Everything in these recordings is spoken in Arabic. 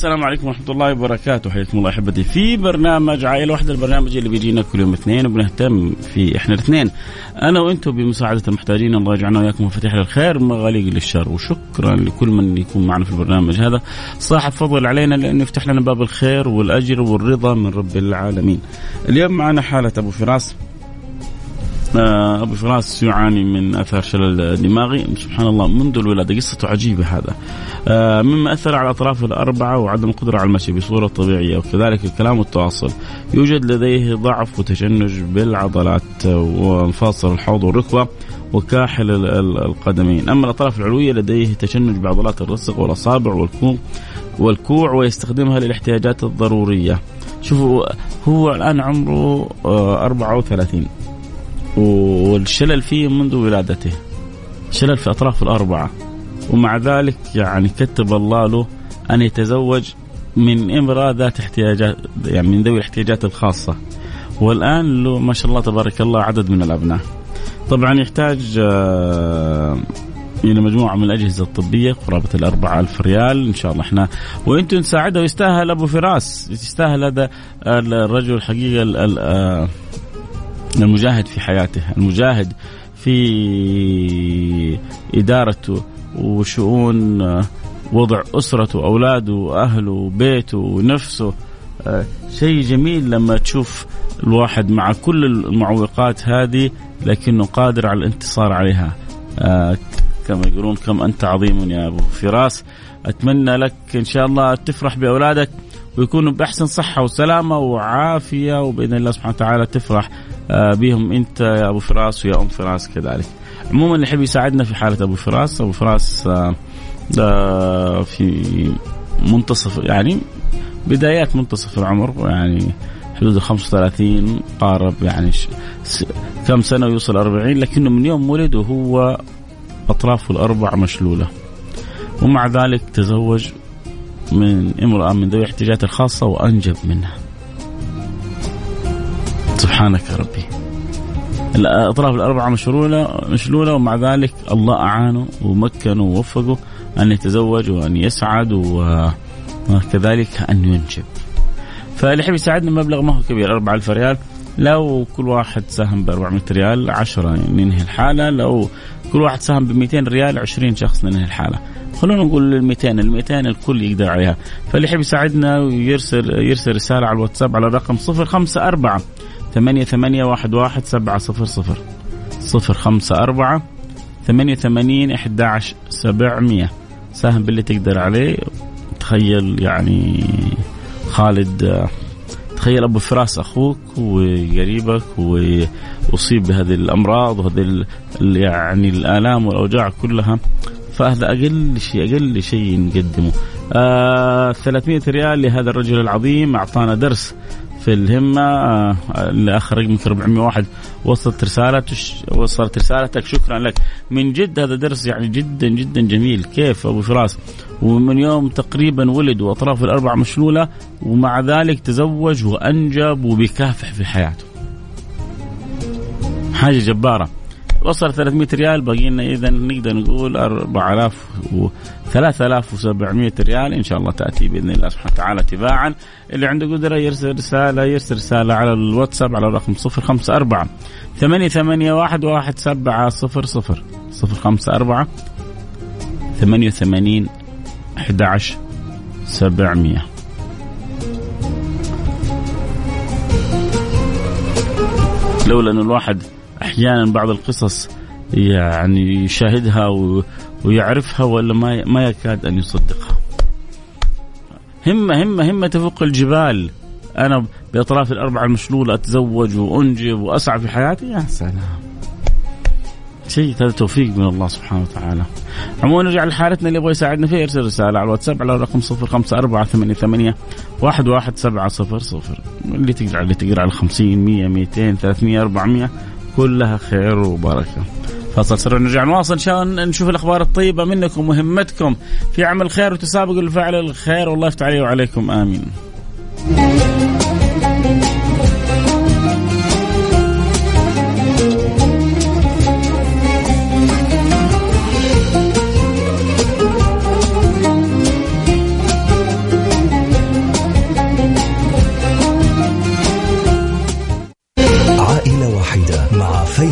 السلام عليكم ورحمة الله وبركاته. حياكم الله أحبتي في برنامج عائلة واحدة البرنامج اللي بيجينا كل يوم اثنين وبنهتم في إحنا الاثنين. أنا وأنتم بمساعدة المحتاجين الله يجعلنا وإياكم مفاتيح للخير مغاليق للشر وشكرا لكل من يكون معنا في البرنامج هذا. صاحب فضل علينا لأنه يفتح لنا باب الخير والأجر والرضا من رب العالمين. اليوم معنا حالة أبو فراس. أبو فراس يعاني من اثار شلل دماغي. سبحان الله منذ الولادة قصته عجيبة هذا. آه، مما أثر على اطرافه الأربعة وعدم القدره على المشي بصورة طبيعية وكذلك الكلام والتواصل يوجد لديه ضعف وتشنج بالعضلات ومفاصل الحوض والركبة وكاحل القدمين. أما الأطراف العلوية لديه تشنج بعضلات الرسغ والأصابع والكوع والكوع ويستخدمها للاحتياجات الضرورية. شوفوا هو الآن عمره 34 آه، والشلل فيه منذ ولادته. شلل في أطراف الأربعة. ومع ذلك يعني كتب الله له أن يتزوج من امرأة ذات احتياجات يعني من ذوي الاحتياجات الخاصة. والآن له ما شاء الله تبارك الله عدد من الأبناء. طبعا يحتاج آه، إلى مجموعة من الأجهزة الطبية قرابة الأربعة ألف ريال إن شاء الله. إحنا وأنتم نساعده ويستاهل أبو فراس. يستاهل هذا الرجل الحقيقة آه، المجاهد في حياته المجاهد في إدارته وشؤون وضع أسرته وأولاده وأهله وبيته ونفسه آه، شيء جميل لما تشوف الواحد مع كل المعوقات هذه لكنه قادر على الانتصار عليها. آه، كما يقولون كم أنت عظيم يا أبو فراس. أتمنى لك إن شاء الله تفرح بأولادك. ويكونوا بأحسن صحة وسلامة وعافية وبإذن الله سبحانه وتعالى تفرح آه، بهم أنت يا أبو فراس ويا أم فراس كذلك. عموما اللي يحب يساعدنا في حالة أبو فراس أبو فراس آه، آه، في منتصف يعني بدايات منتصف العمر يعني حدود ال 35 قارب يعني كم سنة ويوصل 40 لكنه من يوم ولد وهو اطرافه الأربع مشلولة. ومع ذلك تزوج من امرأة من ذوي الاحتياجات الخاصة وأنجب منها. سبحانك يا ربي. الأطراف الأربعة مشلولة مشلولة ومع ذلك الله أعانه ومكنه ووفقه أن يتزوج وأن يسعد وكذلك أن ينجب. فاللي يحب يساعدنا مبلغ ما هو كبير 4000 ريال. لو كل واحد ساهم ب 400 ريال 10 ننهي الحالة. لو كل واحد ساهم ب 200 ريال 20 شخص ننهي الحالة. خلونا نقول ال 200 ال 200 الكل يقدر عليها. فاللي يحب يساعدنا ويرسل يرسل رسالة على الواتساب على الرقم 054 ثمانية ثمانية واحد واحد سبعة صفر ساهم باللي تقدر عليه. تخيل يعني خالد تخيل أبو فراس أخوك وقريبك وأصيب بهذه الأمراض وهذه يعني الآلام والأوجاع كلها. فهذا أقل شيء أقل شيء نقدمه. آه 300 ريال لهذا الرجل العظيم أعطانا درس في الهمة. آه، لأخ رقمك 401 وصلت رسالة وصلت رسالتك. شكرا لك. من جد هذا درس يعني جدا جدا جميل. كيف أبو فراس؟ ومن يوم تقريبا ولد وأطرافه الأربع مشلولة ومع ذلك تزوج وأنجب وبيكافح في حياته. حاجة جبارة. وصل 300 ريال باقي لنا اذا نقدر نقول 4000 و 3700 ريال. إن شاء الله تأتي بإذن الله سبحانه وتعالى تباعا اللي عنده قدرة يرسل رسالة يرسل رسالة على الواتساب على الرقم 054 ثمانية ثمانية واحد واحد سبعة صفر صفر. صفر خمسة أربعة ثمانية وثمانين أحد عشر سبعمية. لولا أن الواحد أحيانا بعض القصص يعني يشاهدها ويعرفها ولا ما ما يكاد أن يصدقها. همه همه همه تفوق الجبال أنا بأطراف الأربعة المشلولة أتزوج وأنجب وأسعى في حياتي يا سلام. شيء هذا توفيق من الله سبحانه وتعالى. عموما نرجع لحالتنا اللي يبغى يساعدنا فيها يرسل رسالة على الواتساب على الرقم 05488 11700 اللي تقرا اللي تقرأ على 50 100 200 300 400 كلها خير وبركة. فاصل سر نرجع نواصل عشان نشوف الأخبار الطيبة منكم ومهمتكم في عمل الخير وتسابق لفعل الخير والله يفتح علي وعليكم آمين.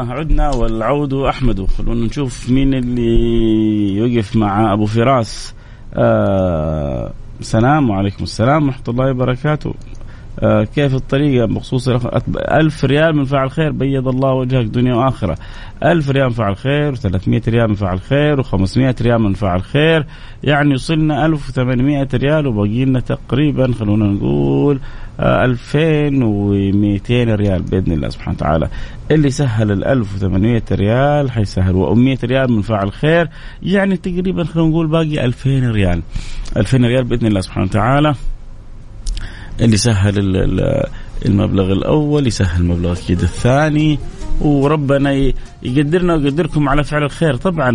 الله عدنا والعود أحمد. خلونا نشوف مين اللي يوقف مع أبو فراس. آه سلام وعليكم السلام ورحمة الله وبركاته. كيف الطريقة؟ بخصوص ألف ريال من فعل خير بيض الله وجهك دنيا وآخرة. ألف ريال من فعل خير و300 ريال من فعل خير و500 ريال من فعل خير. يعني وصلنا 1800 ريال وباقي لنا تقريبا خلونا نقول 2200 ريال بإذن الله سبحانه وتعالى. اللي سهل ال 1800 ريال حيسهل و100 ريال من فاعل خير. يعني تقريبا خلينا نقول باقي 2000 ريال. 2000 ريال بإذن الله سبحانه وتعالى. اللي سهل المبلغ الأول يسهل المبلغ أكيد الثاني وربنا يقدرنا ويقدركم على فعل الخير. طبعا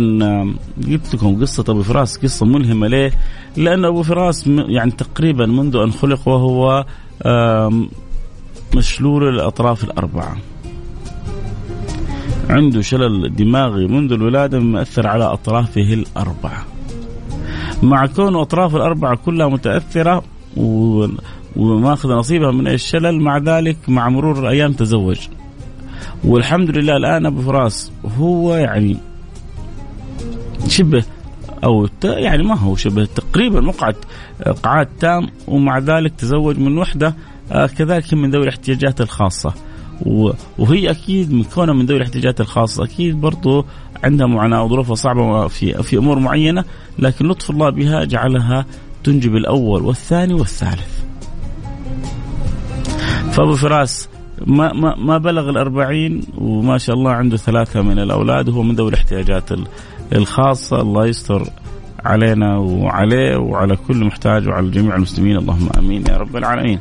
قلت لكم قصة أبو فراس قصة ملهمة ليه؟ لأن أبو فراس يعني تقريبا منذ أن خلق وهو مشلول الأطراف الأربعة. عنده شلل دماغي منذ الولادة مؤثر على أطرافه الأربعة. مع كون أطراف الأربعة كلها متأثرة. وماخذ نصيبها من الشلل مع ذلك مع مرور الأيام تزوج والحمد لله الآن أبو فراس هو يعني شبه أو يعني ما هو شبه تقريبا مقعد قعاد تام ومع ذلك تزوج من وحدة آه، كذلك من ذوي الاحتياجات الخاصة وهي أكيد من كونها من ذوي الاحتياجات الخاصة أكيد برضو عندها معاناة وظروفها صعبة في في أمور معينة لكن لطف الله بها جعلها تنجب الأول والثاني والثالث. فابو فراس ما ما ما بلغ الأربعين وما شاء الله عنده ثلاثة من الأولاد وهو من ذوي الاحتياجات الخاصة. الله يستر علينا وعليه وعلى كل محتاج وعلى جميع المسلمين. اللهم آمين يا رب العالمين.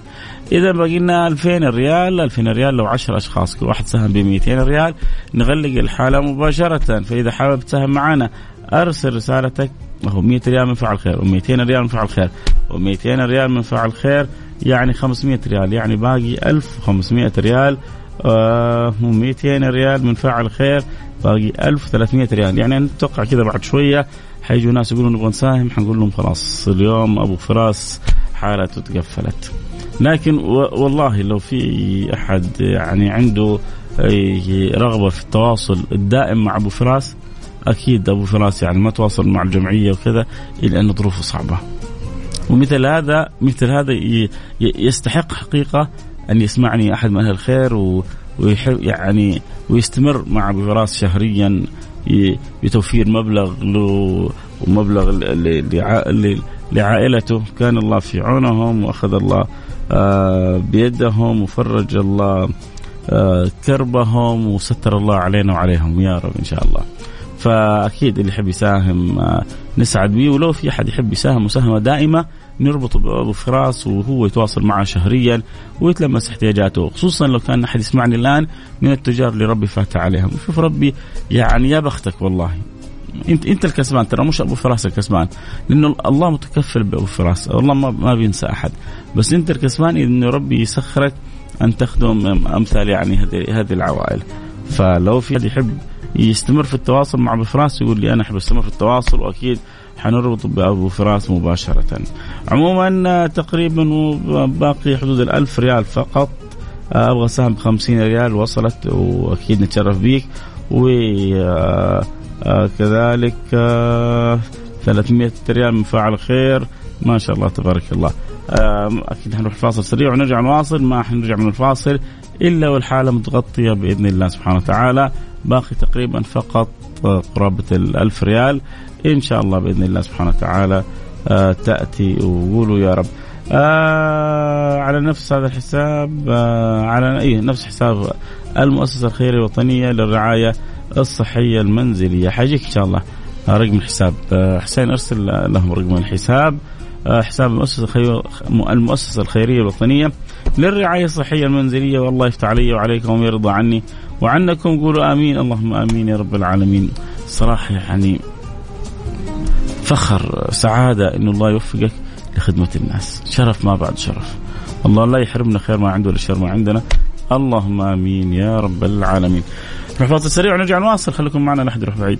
إذا باقي لنا 2000 ريال 2000 ريال لو 10 أشخاص كل واحد سهم ب 200 ريال نغلق الحالة مباشرة. فإذا حابب تساهم معنا أرسل رسالتك. وهو 100 ريال من فعل خير و200 ريال من فعل خير و200 ريال من فعل خير. يعني 500 ريال يعني باقي 1500 ريال آه و200 ريال من فاعل خير باقي 1300 ريال يعني نتوقع كذا بعد شوية حيجوا ناس يقولون نبغى نساهم حنقول لهم خلاص اليوم أبو فراس حالته تقفلت لكن والله لو في أحد يعني عنده رغبة في التواصل الدائم مع أبو فراس أكيد أبو فراس يعني ما تواصل مع الجمعية وكذا إلا أن ظروفه صعبة. ومثل هذا مثل هذا يستحق حقيقة أن يسمعني أحد من أهل الخير ويحب يعني ويستمر مع ابو فراس شهريا بتوفير مبلغ له ومبلغ لعائلته كان الله في عونهم وأخذ الله آه، بيدهم وفرج الله آه، كربهم وستر الله علينا وعليهم يا رب إن شاء الله. فأكيد اللي يحب يساهم آه، نسعد به ولو في أحد يحب يساهم مساهمة دائمة نربطه بابو فراس وهو يتواصل معه شهريا ويتلمس احتياجاته خصوصا لو كان أحد يسمعني الآن من التجار اللي ربي فاتح عليهم. شوف ربي يعني يا بختك والله. انت أنت الكسبان. ترى مش أبو فراس الكسبان. لأنه الله متكفل بأبو فراس. الله ما, ما بينسى أحد. بس أنت الكسبان انه ربي يسخرك أن تخدم أمثال يعني هذه هذه العوائل. فلو في احد يحب يستمر في التواصل مع أبو فراس يقول لي أنا أحب أستمر في التواصل وأكيد حنربط بأبو فراس مباشرة. عموما تقريبا باقي حدود الألف ريال فقط. أبغى سهم ب 50 ريال وصلت وأكيد نتشرف بيك. و آه، كذلك 300 آه، ريال من فاعل خير. ما شاء الله تبارك الله. آه، أكيد حنروح فاصل سريع ونرجع نواصل ما حنرجع من الفاصل. إلا والحالة متغطية بإذن الله سبحانه وتعالى. باقي تقريبا فقط قرابة الألف ريال. إن شاء الله بإذن الله سبحانه وتعالى تأتي وقولوا يا رب. آه على نفس هذا الحساب آه على أي نفس حساب المؤسسة الخيرية الوطنية للرعاية الصحية المنزلية. حاجيك إن شاء الله رقم الحساب. آه، حسين أرسل لهم رقم الحساب. آه، حساب المؤسسة المؤسسة الخيرية الوطنية. للرعاية الصحية المنزلية والله يفتح علي وعليكم ويرضى عني. وعنكم قولوا آمين. اللهم آمين يا رب العالمين. صراحة يعني فخر سعادة إنه الله يوفقك لخدمة الناس. شرف ما بعد شرف. الله لا يحرمنا خير ما عنده ولا شر ما عندنا. اللهم آمين يا رب العالمين. نروح فاصل سريع ونرجع نواصل. خليكم معنا لا احد يروح بعيد.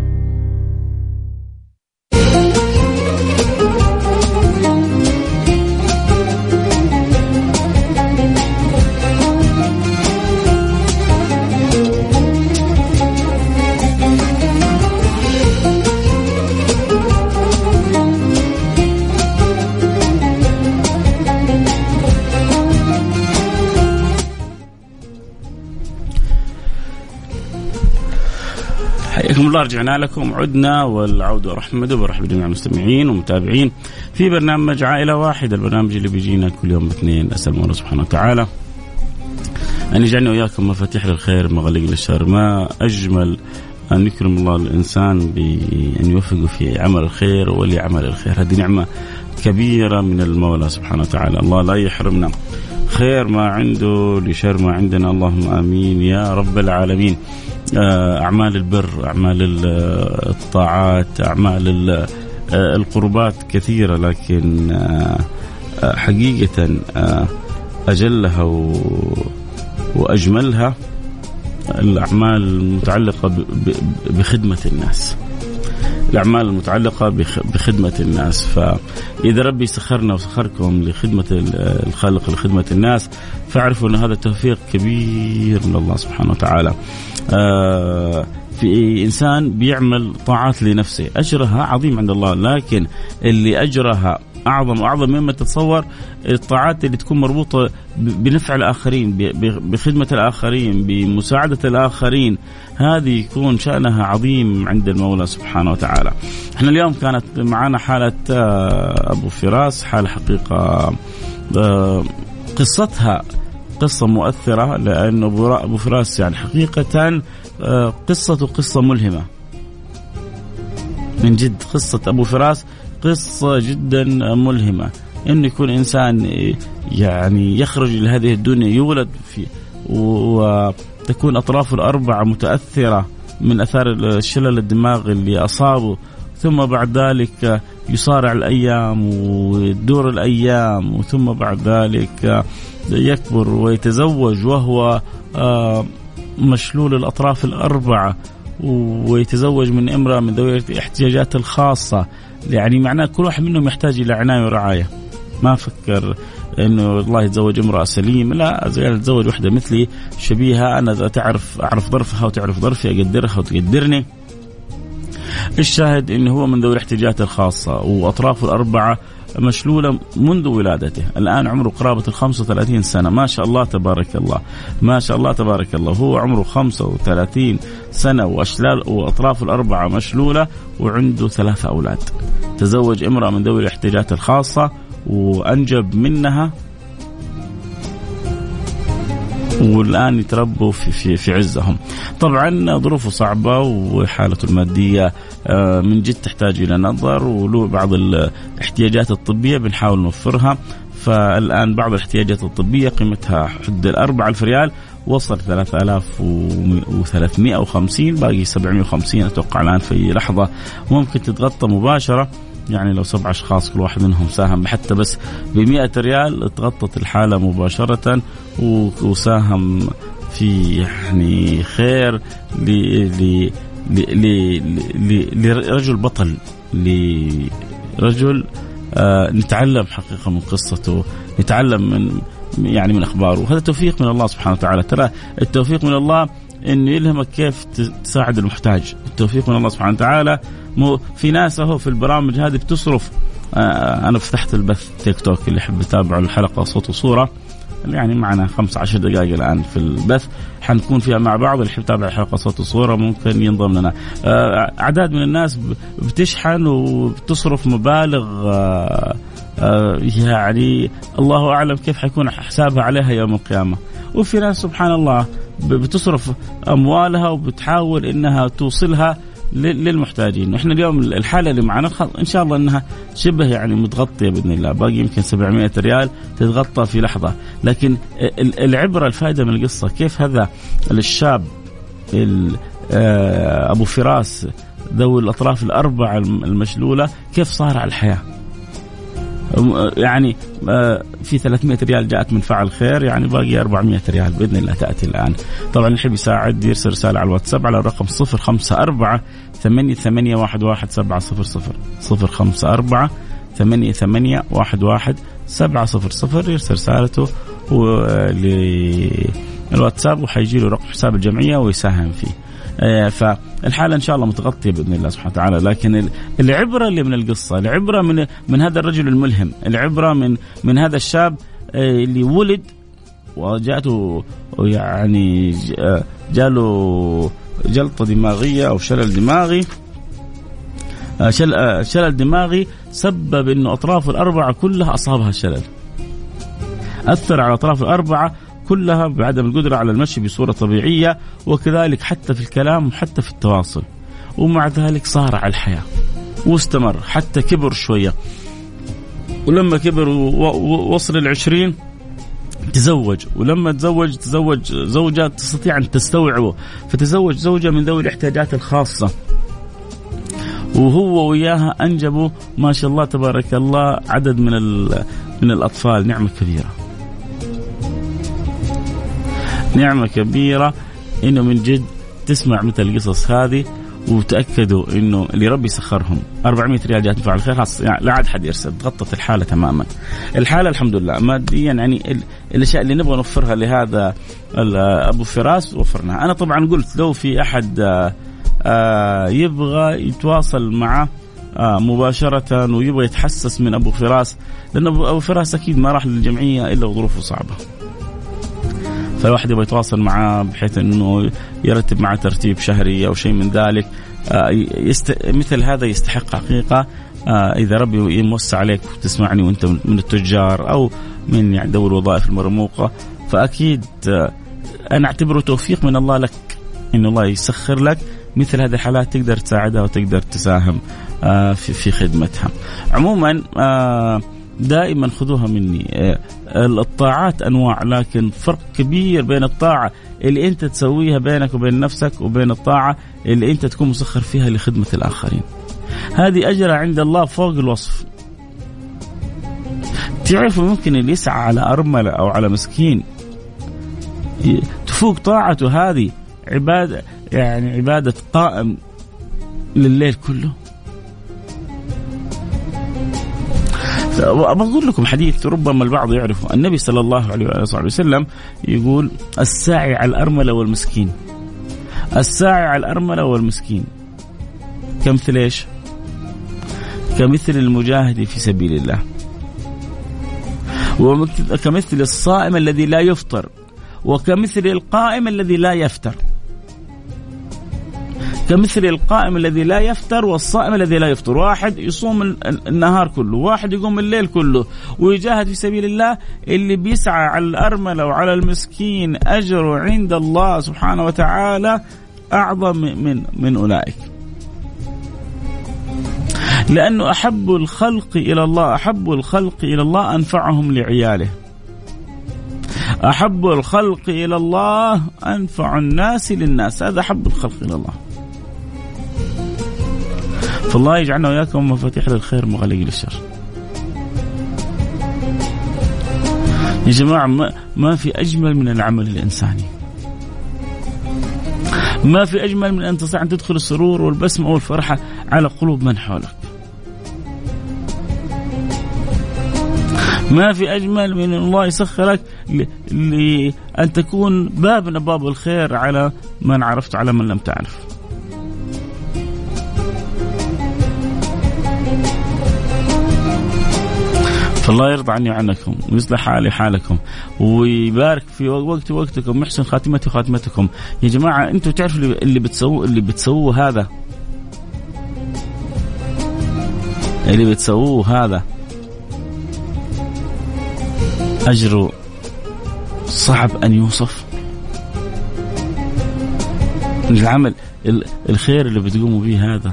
الله رجعنا لكم. عدنا والعودة رحمة وبرحب بجميع المستمعين والمتابعين في برنامج عائلة واحدة البرنامج اللي بيجينا كل يوم اثنين. أسأل الله سبحانه وتعالى أن يجعلني وإياكم مفاتيح للخير مغاليق للشر ما أجمل أن يكرم الله الإنسان بأن يوفقه في عمل الخير ولعمل الخير. هذه نعمة كبيرة من المولى سبحانه وتعالى. الله لا يحرمنا. خير ما عنده لشر ما عندنا. اللهم آمين يا رب العالمين. آه، أعمال البر أعمال الطاعات أعمال آه، القربات كثيرة لكن آه، حقيقة أجلها وأجملها الأعمال المتعلقة بخدمة الناس. الأعمال المتعلقة بخدمة الناس. فإذا ربي سخرنا وسخركم لخدمة الخالق لخدمة الناس فاعرفوا أن هذا توفيق كبير من الله سبحانه وتعالى. آه، في إنسان بيعمل طاعات لنفسه أجرها عظيم عند الله لكن اللي أجرها أعظم وأعظم مما تتصور الطاعات اللي تكون مربوطة بنفع الآخرين بخدمة الآخرين بمساعدة الآخرين هذه يكون شأنها عظيم عند المولى سبحانه وتعالى. إحنا اليوم كانت معنا حالة آه، أبو فراس حاله حقيقة آه، قصتها قصة مؤثرة لأنه أبو فراس يعني حقيقة آه، قصته قصة ملهمة. من جد قصة أبو فراس قصة جدا ملهمة. إنه يكون إنسان يعني يخرج إلى هذه الدنيا يولد في وتكون اطرافه الأربعة متأثرة من أثار الشلل الدماغ اللي أصابه. ثم بعد ذلك يصارع الأيام وتدور الأيام. وثم بعد ذلك يكبر ويتزوج وهو آه، مشلول الأطراف الأربعة ويتزوج من امرأة من ذوي الاحتياجات الخاصة. يعني معناه كل واحد منهم يحتاج إلى عناية ورعاية. ما فكر إنه الله يتزوج امرأة سليم. لا اتزوج واحدة مثلي شبيهة أنا تعرف أعرف ظرفها وتعرف ظرفي أقدرها وتقدرني. الشاهد انه هو من ذوي الاحتياجات الخاصة. واطرافه الأربعة مشلولة منذ ولادته. الآن عمره قرابة ال 35 سنة. ما شاء الله تبارك الله. ما شاء الله تبارك الله. هو عمره 35 سنة وأشلال وأطرافه الأربعة مشلولة وعنده ثلاثة أولاد. تزوج امرأة من ذوي الاحتياجات الخاصة وأنجب منها والآن يتربوا في في في عزهم. طبعا ظروفه صعبة وحالته المادية آه، من جد تحتاج إلى نظر وله بعض الاحتياجات الطبية بنحاول نوفرها فالآن بعض الاحتياجات الطبية قيمتها حد ال 4000 ريال وصل 3350 باقي 750 أتوقع الآن في لحظة ممكن تتغطى مباشرة يعني لو سبع أشخاص كل واحد منهم ساهم حتى بس ب 100 ريال تغطت الحالة مباشرة وساهم في يعني خير ل لرجل بطل لرجل آه نتعلم حقيقة من قصته نتعلم من يعني من أخباره. وهذا توفيق من الله سبحانه وتعالى. ترى التوفيق من الله إنه يلهمك كيف تساعد المحتاج. التوفيق من الله سبحانه وتعالى مو في ناس أهو في البرامج هذه بتصرف. آه أنا فتحت البث تيك توك اللي يحب يتابع الحلقة صوت وصورة. يعني معنا 15 دقائق الآن في البث. حنكون فيها مع بعض اللي يحب يتابع الحلقة صوت وصورة ممكن ينضم لنا. آه أعداد من الناس بتشحن وبتصرف مبالغ. آه يعني الله أعلم كيف حيكون حسابها عليها يوم القيامة. وفي ناس سبحان الله بتصرف أموالها وبتحاول إنها توصلها. للمحتاجين. إحنا اليوم الحالة اللي معنا إن شاء الله إنها شبه يعني متغطية بإذن الله. باقي يمكن 700 ريال تتغطى في لحظة. لكن العبرة الفائدة من القصة كيف هذا الشاب آه، أبو فراس ذوي الأطراف الأربعة المشلولة كيف صار على الحياة؟ يعني آه، في 300 ريال جاءت من فعل خير يعني باقي 400 ريال بإذن الله تأتي الآن. طبعا اللي يحب يساعد يرسل رسالة على الواتساب على الرقم 054 ثمانية ثمانية واحد واحد سبعة صفر صفر صفر خمسة أربعة ثمانية ثمانية واحد واحد سبعة صفر صفر يرسل رسالته للواتساب وحيجي له رقم حساب الجمعية ويساهم فيه. آه، فالحالة إن شاء الله متغطية بإذن الله سبحانه وتعالى. لكن العبرة اللي من القصة العبرة من من هذا الرجل الملهم العبرة من من هذا الشاب آه، اللي ولد وجاءته يعني آه، جاله جلطة دماغية أو شلل دماغي شل شلل دماغي سبب إنه اطرافه الأربعة كلها أصابها شلل أثر على أطراف الأربعة كلها بعدم القدرة على المشي بصورة طبيعية وكذلك حتى في الكلام وحتى في التواصل. ومع ذلك صار على الحياة. واستمر حتى كبر شوية. ولما كبر ووصل العشرين تزوج. ولما تزوج تزوج زوجة تستطيع أن تستوعبه. فتزوج زوجة من ذوي الاحتياجات الخاصة. وهو وياها أنجبوا ما شاء الله تبارك الله عدد من من الأطفال. نعمة كبيرة. نعمة كبيرة إنه من جد تسمع مثل القصص هذه وتأكدوا إنه اللي ربي سخرهم. 400 ريال جات فعل الخير. خلاص يعني لا عاد حد يرسل. تغطت الحالة تماما. الحالة الحمد لله. ماديا يعني الأشياء اللي نبغى نوفرها لهذا أبو فراس وفرناها، أنا طبعا قلت لو في أحد آه، يبغى يتواصل معه آه مباشرة ويبغى يتحسس من أبو فراس لأن أبو فراس أكيد ما راح للجمعية إلا وظروفه صعبة. فالواحد يبغى يتواصل معاه بحيث إنه يرتب معه ترتيب شهري أو شيء من ذلك آه، يست... مثل هذا يستحق حقيقة آه، إذا ربي يموسع عليك وتسمعني وأنت من التجار أو من يعني ذوي الوظائف المرموقة فأكيد آه، أنا أعتبره توفيق من الله لك إن الله يسخر لك مثل هذه الحالات تقدر تساعدها وتقدر تساهم في في خدمتها. عموما دائما خذوها مني آه، الطاعات أنواع لكن فرق كبير بين الطاعة اللي أنت تسويها بينك وبين نفسك وبين الطاعة اللي أنت تكون مسخر فيها لخدمة الآخرين. هذه اجرها عند الله فوق الوصف. تعرفوا ممكن اللي يسعى على أرملة أو على مسكين تفوق طاعته هذه عبادة يعني عبادة قائم لليل كله بقول لكم حديث ربما البعض يعرفه. النبي صلى الله عليه وسلم يقول الساعي على الأرملة والمسكين. الساعي على الأرملة والمسكين. كمثل إيش؟ كمثل المجاهد في سبيل الله. وكمثل الصائم الذي لا يفطر. وكمثل القائم الذي لا يفتر كمثل القائم الذي لا يفتر والصائم الذي لا يفطر. واحد يصوم النهار كله واحد يقوم الليل كله. ويجاهد في سبيل الله اللي بيسعى على الأرملة وعلى المسكين أجره عند الله سبحانه وتعالى أعظم من من أولئك. لأنه أحب الخلق إلى الله أحب الخلق إلى الله أنفعهم لعياله. أحب الخلق إلى الله أنفع الناس للناس. هذا أحب الخلق إلى الله. فالله يجعلنا وإياكم مفاتيح للخير مغاليق للشر. يا جماعة ما, ما في أجمل من العمل الإنساني. ما في أجمل من أن تستطيع أن تدخل السرور والبسمة والفرحة على قلوب من حولك. ما في أجمل من أن الله يسخرك لأن تكون باب من أبواب الخير على من عرفت على من لم تعرف. فالله يرضى عني وعنكم ويصلح حالي حالكم ويبارك في وقت وقتكم ويحسن خاتمتي وخاتمتكم. يا جماعة أنتم تعرفوا اللي بتسووه اللي بتسووه هذا؟ اللي بتسووه هذا. أجره صعب أن يوصف. العمل الخير اللي بتقوموا به هذا.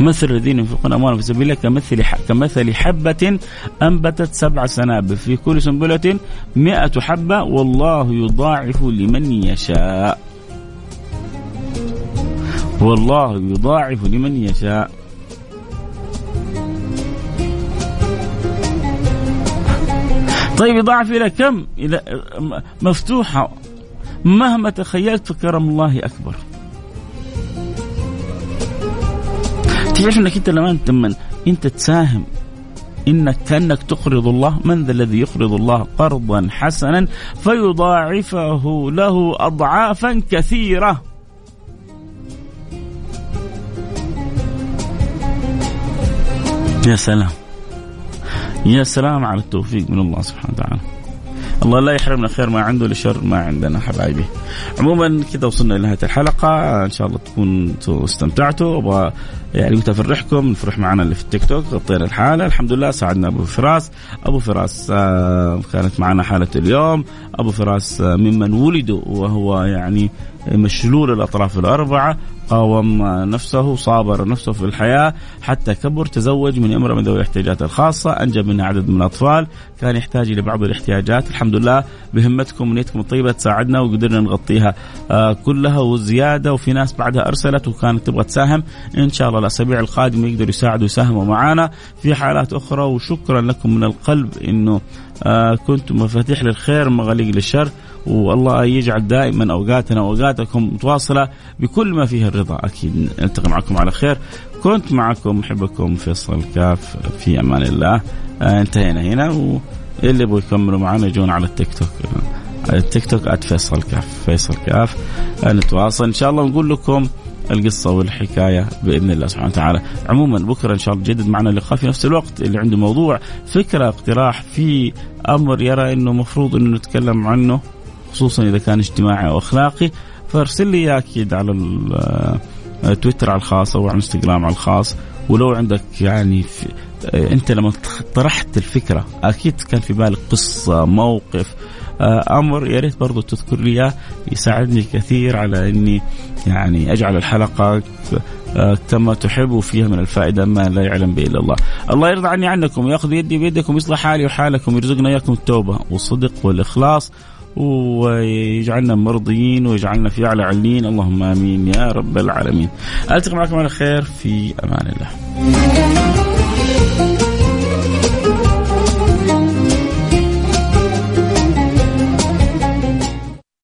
مثل الذين ينفقون أموالهم في سبيل الله كمثل كمثل حبة أنبتت سبع سنابل في كل سنبلة مئة حبة والله يضاعف لمن يشاء. والله يضاعف لمن يشاء. طيب يضاعف إلى كم؟ إلى مفتوحة. مهما تخيلت فكرم الله أكبر. تعرف إنك أنت لما انت أنت تساهم إنك كأنك تقرض الله من ذا الذي يقرض الله قرضا حسنا فيضاعفه له اضعافا كثيرة. يا سلام. يا سلام على التوفيق من الله سبحانه وتعالى. الله لا يحرمنا خير ما عنده لشر ما عندنا حبايبي. عموما كذا وصلنا لنهايه الحلقة. إن شاء الله تكونوا استمتعتوا. أبغى يعني قلت أفرحكم. نفرح معنا اللي في التيك توك. غطينا الحالة. الحمد لله. ساعدنا أبو فراس. أبو فراس آه، كانت معنا حالة اليوم. أبو فراس آه، ممن ولدوا وهو يعني مشلول الأطراف الأربعة. قاوم نفسه صابر نفسه في الحياة حتى كبر تزوج من امرأة من ذوي الاحتياجات الخاصة أنجب منها عدد من الأطفال. كان يحتاج إلى بعض الاحتياجات. الحمد لله بهمتكم ونيتكم الطيبة تساعدنا وقدرنا نغطيها آه، كلها وزيادة وفي ناس بعدها أرسلت وكانت تبغى تساهم. إن شاء الله الأسابيع القادمة يقدروا يساعدوا يساهموا معنا في حالات أخرى وشكرا لكم من القلب إنه آه كنتم مفاتيح للخير مغاليق للشر. والله يجعل دائما أوقاتنا وأوقاتكم متواصلة بكل ما فيه الرضا. أكيد نلتقي معكم على خير. كنت معكم محبكم فيصل كاف. في أمان الله. آه انتهينا هنا. واللي يبغوا يكملوا معنا يجون على التيك توك. على التيك توك @فيصل كاف. فيصل كاف. آه نتواصل. إن شاء الله نقول لكم القصة والحكاية بإذن الله سبحانه وتعالى. عموما بكرة إن شاء الله جدد معنا اللقاء في نفس الوقت. اللي عنده موضوع فكرة اقتراح في أمر يرى أنه مفروض أنه نتكلم عنه. خصوصا إذا كان اجتماعي أو أخلاقي فارسل لي أكيد على تويتر على الخاص أو على إنستغرام على الخاص. ولو عندك يعني في أنت لما طرحت الفكرة أكيد كان في بالك قصة موقف آه، أمر. يا ريت برضه تذكر لي إياه يساعدني كثير على إني يعني أجعل الحلقة آه، كما تحب وفيها من الفائدة ما لا يعلم به إلا الله. الله يرضى عني عنكم ويأخذ يدي بيدكم ويصلح حالي وحالكم ويرزقنا إياكم التوبة والصدق والإخلاص. ويجعلنا مرضيين ويجعلنا في أعلى علين اللهم آمين يا رب العالمين. ألتقي معكم على خير في أمان الله.